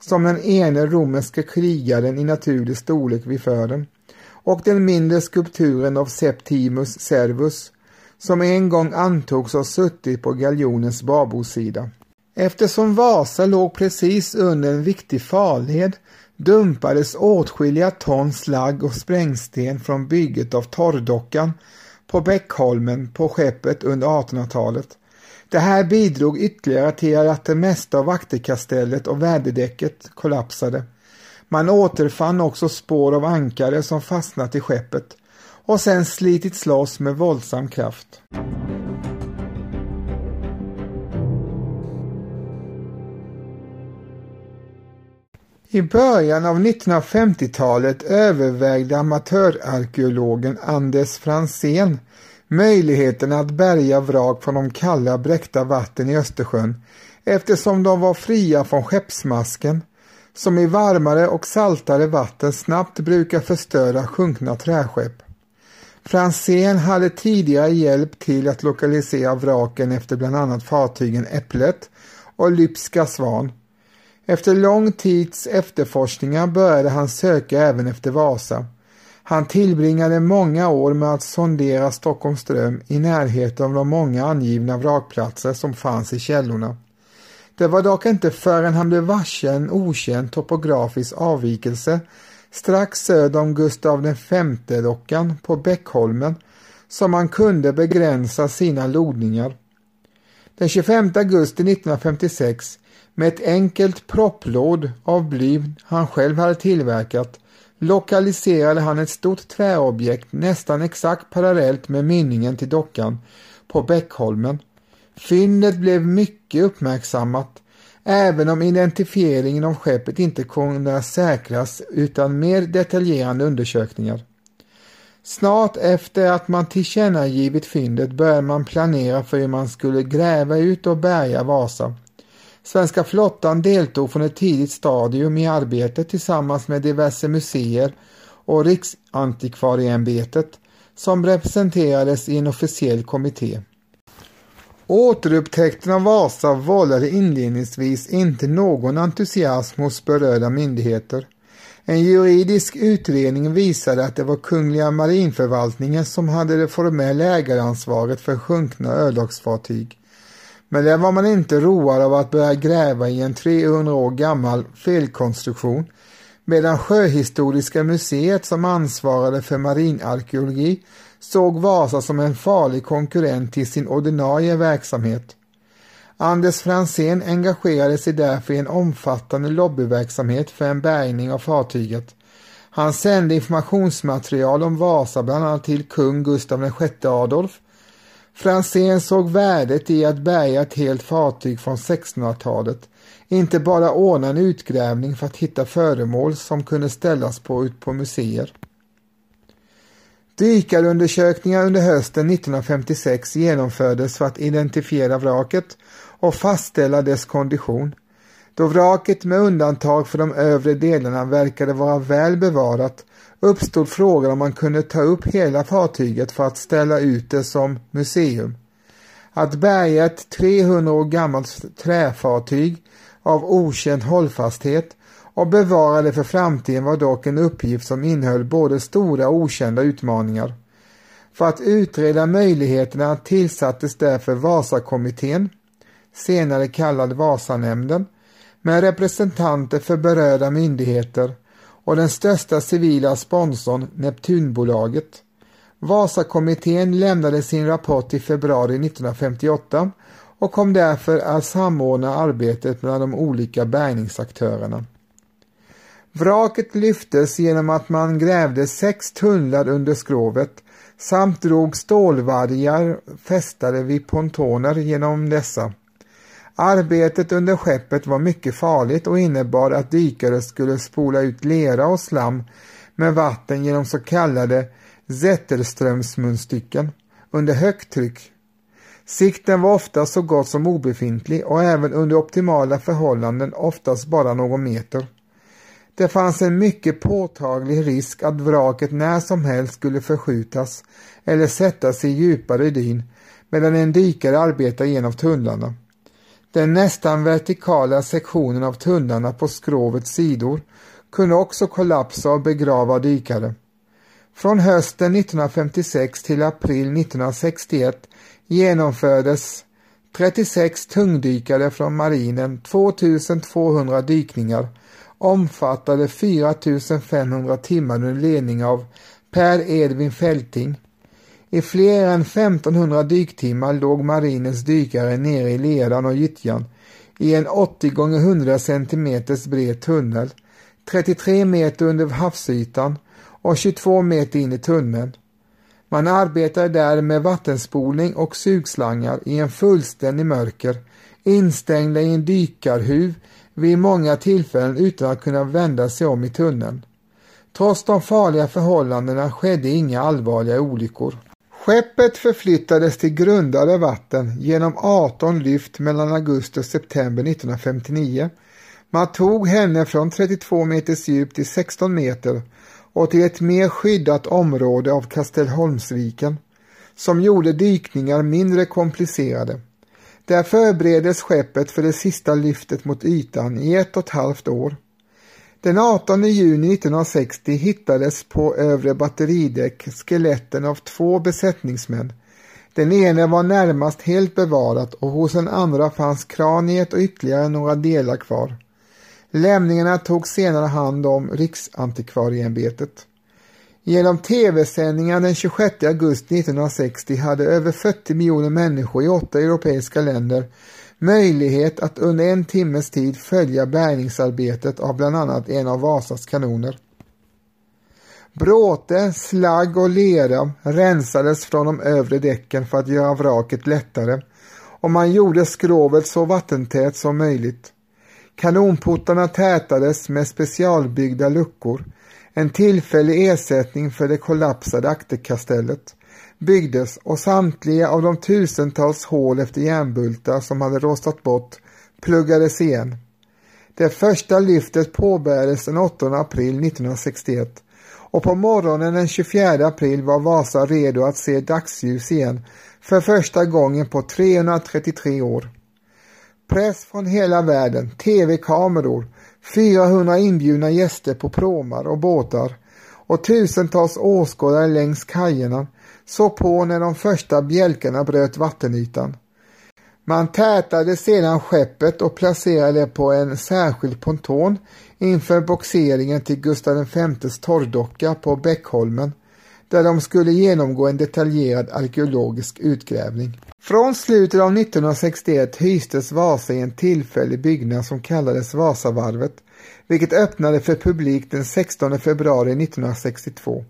som den ene romerske krigaren i naturlig storlek vid fören och den mindre skulpturen av Septimus Servus som en gång antogs ha suttit på galjonens babordssida. Eftersom Vasa låg precis under en viktig farled dumpades åtskilliga ton slagg och sprängsten från bygget av torrdockan på Bäckholmen på skeppet under 1800-talet. Det här bidrog ytterligare till att det mesta av vakterkastellet och väderdäcket kollapsade. Man återfann också spår av ankare som fastnat i skeppet och sen slitits loss med våldsam kraft. I början av 1950-talet övervägde amatörarkeologen Anders Fransén möjligheten att bärga vrak från de kalla bräckta vatten i Östersjön eftersom de var fria från skeppsmasken som i varmare och saltare vatten snabbt brukar förstöra sjunkna träskepp. Fransén hade tidigare hjälpt till att lokalisera vraken efter bland annat fartygen Äpplet och Lypska Svan. Efter lång tids efterforskningar började han söka även efter Vasa. Han tillbringade många år med att sondera Stockholms ström i närheten av de många angivna vrakplatser som fanns i källorna. Det var dock inte förrän han blev varse en okänd topografisk avvikelse strax söder om Gustav V-dockan på Bäckholmen som han kunde begränsa sina lodningar. Den 25 augusti 1956 med ett enkelt propplåd av bly han själv hade tillverkat lokaliserade han ett stort tvärobjekt nästan exakt parallellt med mynningen till dockan på Bäckholmen. Fyndet blev mycket uppmärksammat även om identifieringen av skeppet inte kunde säkras utan mer detaljerade undersökningar. Snart efter att man tillkännagivit fyndet började man planera för hur man skulle gräva ut och bärga Vasa. Svenska flottan deltog från ett tidigt stadium i arbetet tillsammans med diverse museer och Riksantikvarieämbetet som representerades i en officiell kommitté. Återupptäckten av Vasa vållade inledningsvis inte någon entusiasm hos berörda myndigheter. En juridisk utredning visade att det var Kungliga marinförvaltningen som hade det formella ägaransvaret för sjunkna örlogsfartyg. Men där var man inte road av att börja gräva i en 300 år gammal felkonstruktion medan Sjöhistoriska museet som ansvarade för marinarkeologi såg Vasa som en farlig konkurrent till sin ordinarie verksamhet. Anders Fransén engagerade sig därför i en omfattande lobbyverksamhet för en bärgning av fartyget. Han sände informationsmaterial om Vasa bland annat till kung Gustav VI Adolf. Franzén såg värdet i att bärga ett helt fartyg från 1600-talet, inte bara ordna en utgrävning för att hitta föremål som kunde ställas på ut på museer. Dykarundersökningar under hösten 1956 genomfördes för att identifiera vraket och fastställa dess kondition. Då vraket med undantag för de övre delarna verkade vara väl bevarat uppstod frågan om man kunde ta upp hela fartyget för att ställa ut det som museum. Att bärga ett 300 år gammalt träfartyg av okänd hållfasthet och bevara det för framtiden var dock en uppgift som innehöll både stora och okända utmaningar. För att utreda möjligheterna tillsattes därför Vasakommittén, senare kallad Vasanämnden, med representanter för berörda myndigheter och den största civila sponsorn Neptunbolaget. Vasakommittén lämnade sin rapport i februari 1958 och kom därför att samordna arbetet mellan de olika bärgningsaktörerna. Vraket lyftes genom att man grävde sex tunnlar under skrovet samt drog stålvargar fästade vid pontoner genom dessa. Arbetet under skeppet var mycket farligt och innebar att dykare skulle spola ut lera och slam med vatten genom så kallade Zetterströmsmunstycken under högt tryck. Sikten var ofta så gott som obefintlig och även under optimala förhållanden oftast bara någon meter. Det fanns en mycket påtaglig risk att vraket när som helst skulle förskjutas eller sättas i djupare dyn medan en dykare arbetade genom tunnlarna. Den nästan vertikala sektionen av tunnlarna på skrovets sidor kunde också kollapsa och begrava dykare. Från hösten 1956 till april 1961 genomfördes 36 tungdykare från marinen 2200 dykningar omfattade 4500 timmar under ledning av Per Edvin Fälting. I fler än 1500 dyktimmar låg marinens dykare nere i leran och gyttjan i en 80 x 100 cm bred tunnel, 33 meter under havsytan och 22 meter in i tunneln. Man arbetade där med vattenspolning och sugslangar i en fullständig mörker, instängda i en dykarhuv vid många tillfällen utan att kunna vända sig om i tunneln. Trots de farliga förhållandena skedde inga allvarliga olyckor. Skeppet förflyttades till grundare vatten genom 18 lyft mellan augusti och september 1959. Man tog henne från 32 meters djup till 16 meter och till ett mer skyddat område av Kastelholmsviken som gjorde dykningar mindre komplicerade. Där förbereddes skeppet för det sista lyftet mot ytan i ett och ett halvt år. Den 18 juni 1960 hittades på övre batteridäck skeletten av två besättningsmän. Den ene var närmast helt bevarat och hos den andra fanns kraniet och ytterligare några delar kvar. Lämningarna togs senare hand om Riksantikvarieämbetet. Genom tv-sändningar den 26 augusti 1960 hade över 40 miljoner människor i åtta europeiska länder möjlighet att under en timmes tid följa bärgningsarbetet av bland annat en av Vasas kanoner. Bråte, slagg och lera rensades från de övre däcken för att göra vraket lättare och man gjorde skrovet så vattentätt som möjligt. Kanonportarna tätades med specialbyggda luckor, en tillfällig ersättning för det kollapsade akterkastellet byggdes och samtliga av de tusentals hål efter järnbultar som hade rostat bort pluggades igen. Det första lyftet påbörjades den 8 april 1961 och på morgonen den 24 april var Vasa redo att se dagsljus igen för första gången på 333 år. Press från hela världen, tv-kameror, 400 inbjudna gäster på pråmar och båtar och tusentals åskådare längs kajerna såg på när de första bjälkarna bröt vattenytan. Man tätade sedan skeppet och placerade det på en särskild ponton inför boxeringen till Gustav Vs torrdocka på Bäckholmen där de skulle genomgå en detaljerad arkeologisk utgrävning. Från slutet av 1961 hystes Vasa i en tillfällig byggnad som kallades Vasavarvet, vilket öppnade för publik den 16 februari 1962.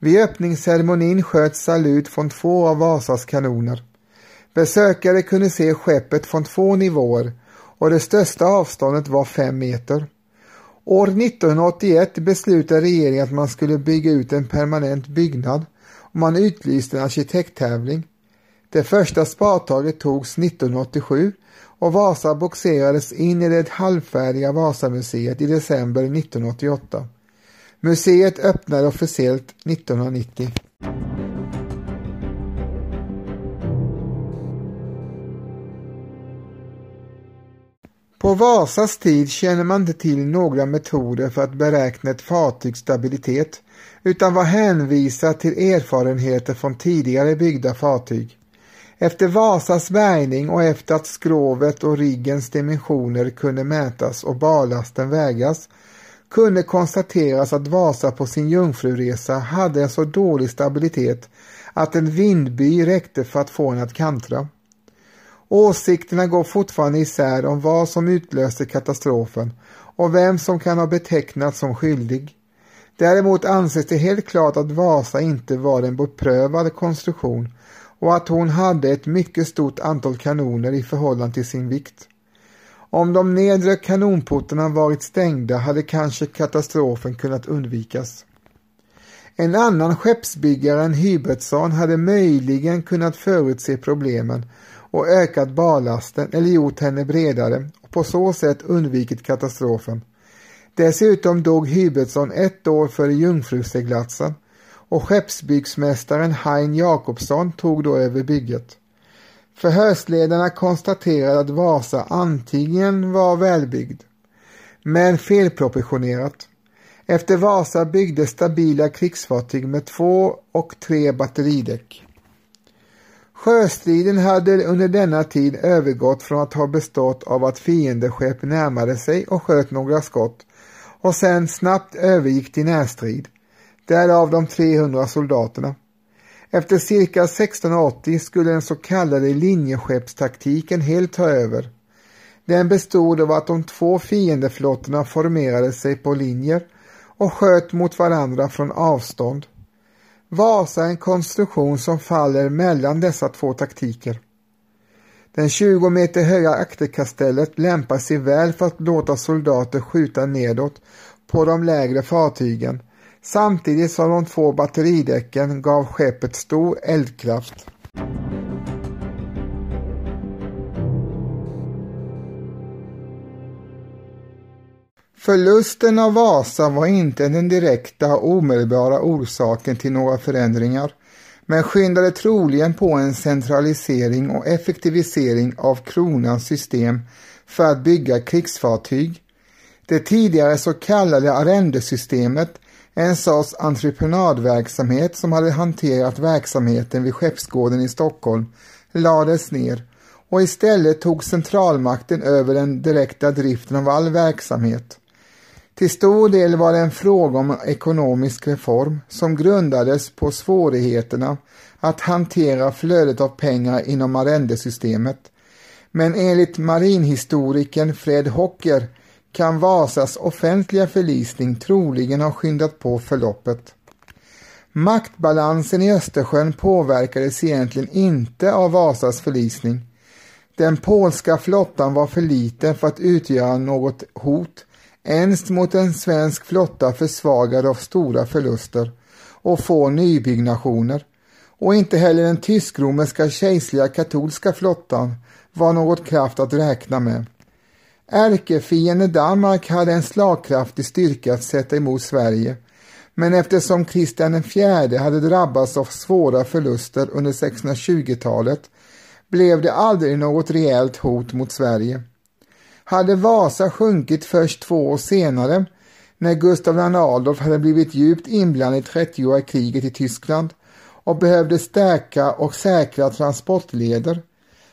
Vid öppningsceremonin sköts salut från två av Vasas kanoner. Besökare kunde se skeppet från två nivåer och det största avståndet var fem meter. År 1981 beslutade regeringen att man skulle bygga ut en permanent byggnad och man utlyste en arkitekttävling. Det första spadtaget togs 1987 och Vasa boxerades in i det halvfärdiga Vasamuseet i december 1988. Museet öppnade officiellt 1990. På Vasas tid känner man inte till några metoder för att beräkna ett fartygs stabilitet utan var hänvisad till erfarenheter från tidigare byggda fartyg. Efter Vasas bärgning och efter att skrovet och riggens dimensioner kunde mätas och barlasten vägas kunde konstateras att Vasa på sin jungfruresa hade en så dålig stabilitet att en vindby räckte för att få den att kantra. Åsikterna går fortfarande isär om vad som utlöste katastrofen och vem som kan ha betecknats som skyldig. Däremot anses det helt klart att Vasa inte var en beprövad konstruktion och att hon hade ett mycket stort antal kanoner i förhållande till sin vikt. Om de nedre kanonportarna varit stängda hade kanske katastrofen kunnat undvikas. En annan skeppsbyggare än Hybertsson hade möjligen kunnat förutse problemen och ökat ballasten eller gjort henne bredare och på så sätt undvikit katastrofen. Dessutom dog Hybertsson ett år före jungfruseglatsen och skeppsbyggsmästaren Hein Jakobsson tog då över bygget. Förhörsledarna konstaterade att Vasa antingen var välbyggd, men felproportionerat. Efter Vasa byggdes stabila krigsfartyg med två och tre batteridäck. Sjöstriden hade under denna tid övergått från att ha bestått av att fiendeskepp närmade sig och sköt några skott och sen snabbt övergick till närstrid, därav de 300 soldaterna. Efter cirka 1680 skulle den så kallade linjeskeppstaktiken helt ta över. Den bestod av att de två fiendeflottorna formerade sig på linjer och sköt mot varandra från avstånd. Vasa är en konstruktion som faller mellan dessa två taktiker. Den 20 meter höga akterkastellet lämpar sig väl för att låta soldater skjuta nedåt på de lägre fartygen samtidigt som de två batteridäcken gav skeppet stor eldkraft. Förlusten av Vasa var inte den direkta och omedelbara orsaken till några förändringar men skyndade troligen på en centralisering och effektivisering av kronans system för att bygga krigsfartyg. Det tidigare så kallade arrendesystemet, en sorts entreprenadverksamhet som hade hanterat verksamheten vid Skeppsgården i Stockholm, lades ner och istället tog centralmakten över den direkta driften av all verksamhet. Till stor del var det en fråga om ekonomisk reform som grundades på svårigheterna att hantera flödet av pengar inom arrendesystemet. Men enligt marinhistorikern Fred Hocker kan Vasas offentliga förlisning troligen ha skyndat på förloppet. Maktbalansen i Östersjön påverkades egentligen inte av Vasas förlisning. Den polska flottan var för liten för att utgöra något hot ens mot en svensk flotta försvagad av stora förluster och få nybyggnationer och inte heller den tysk-romerska kejserliga katolska flottan var något kraft att räkna med. Ärkefienden Danmark hade en slagkraftig styrka att sätta emot Sverige. Men eftersom Kristian IV hade drabbats av svåra förluster under 1620-talet blev det aldrig något reellt hot mot Sverige. Hade Vasa sjunkit först två år senare när Gustav II Adolf hade blivit djupt inblandad i 30-åriga kriget i Tyskland och behövde stärka och säkra transportleder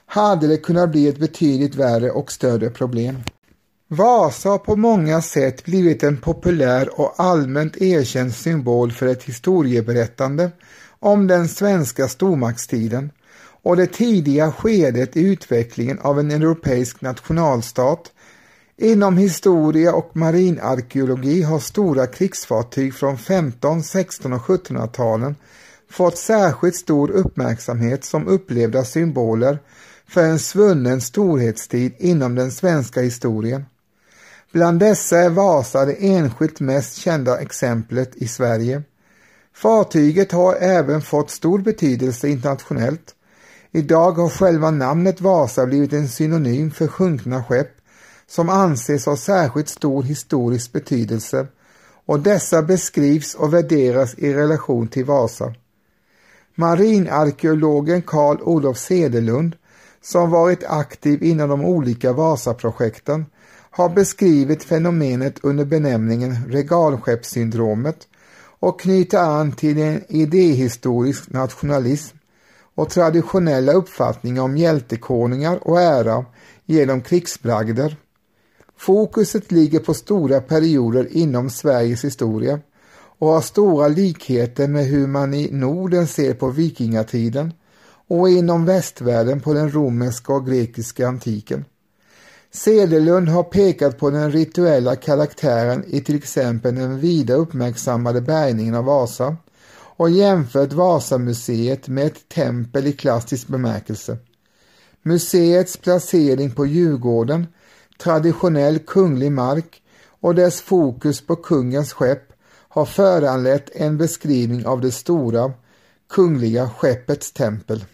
hade det kunnat bli ett betydligt värre och större problem. Vasa har på många sätt blivit en populär och allmänt erkänd symbol för ett historieberättande om den svenska stormaktstiden och det tidiga skedet i utvecklingen av en europeisk nationalstat. Inom historia och marinarkeologi har stora krigsfartyg från 15, 16 och 1700-talen fått särskilt stor uppmärksamhet som upplevda symboler för en svunnen storhetstid inom den svenska historien. Bland dessa är Vasa det enskilt mest kända exemplet i Sverige. Fartyget har även fått stor betydelse internationellt Idag har själva namnet Vasa blivit en synonym för sjunkna skepp som anses ha särskilt stor historisk betydelse och dessa beskrivs och värderas i relation till Vasa. Marinarkeologen Carl Olof Sedelund, som varit aktiv inom de olika Vasaprojekten, har beskrivit fenomenet under benämningen regalskeppssyndromet och knyter an till en idéhistorisk nationalism och traditionella uppfattningar om hjältekonungar och ära genom krigsbragder. Fokuset ligger på stora perioder inom Sveriges historia och har stora likheter med hur man i Norden ser på vikingatiden och inom västvärlden på den romerska och grekiska antiken. Sedelund har pekat på den rituella karaktären i till exempel den vida uppmärksammade bärgningen av Vasa och jämfört Vasamuseet med ett tempel i klassisk bemärkelse. Museets placering på Djurgården, traditionell kunglig mark och dess fokus på kungens skepp har föranlett en beskrivning av det stora kungliga skeppets tempel.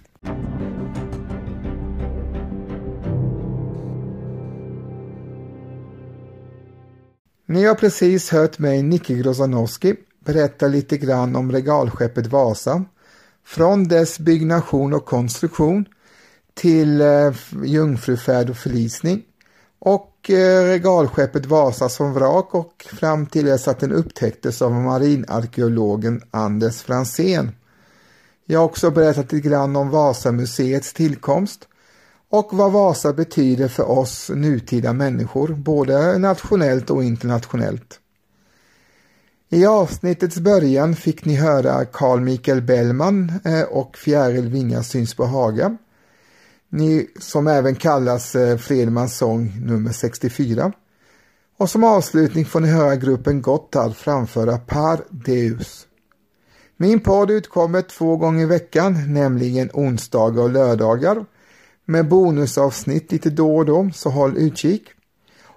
Ni har precis hört mig, Nicky Grozanowski, berätta lite grann om regalskeppet Vasa. Från dess byggnation och konstruktion till eh, jungfrufärd och förlisning och eh, regalskeppet Vasa som vrak och fram till dess att den upptäcktes av marinarkeologen Anders Fransén. Jag har också berättat lite grann om Vasamuseets tillkomst och vad Vasa betyder för oss nutida människor, både nationellt och internationellt. I avsnittets början fick ni höra Carl Michael Bellman eh, och Fjäril Vinga syns på Haga. Ni, som även kallas eh, Fredmans sång nummer 64. Och som avslutning får ni höra gruppen Gotthard framföra Par Deus. Min podd utkommer två gånger i veckan, nämligen onsdagar och lördagar. med bonusavsnitt lite då och då, så håll utkik.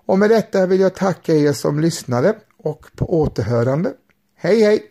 Och med detta vill jag tacka er som lyssnade och på återhörande. Hej hej!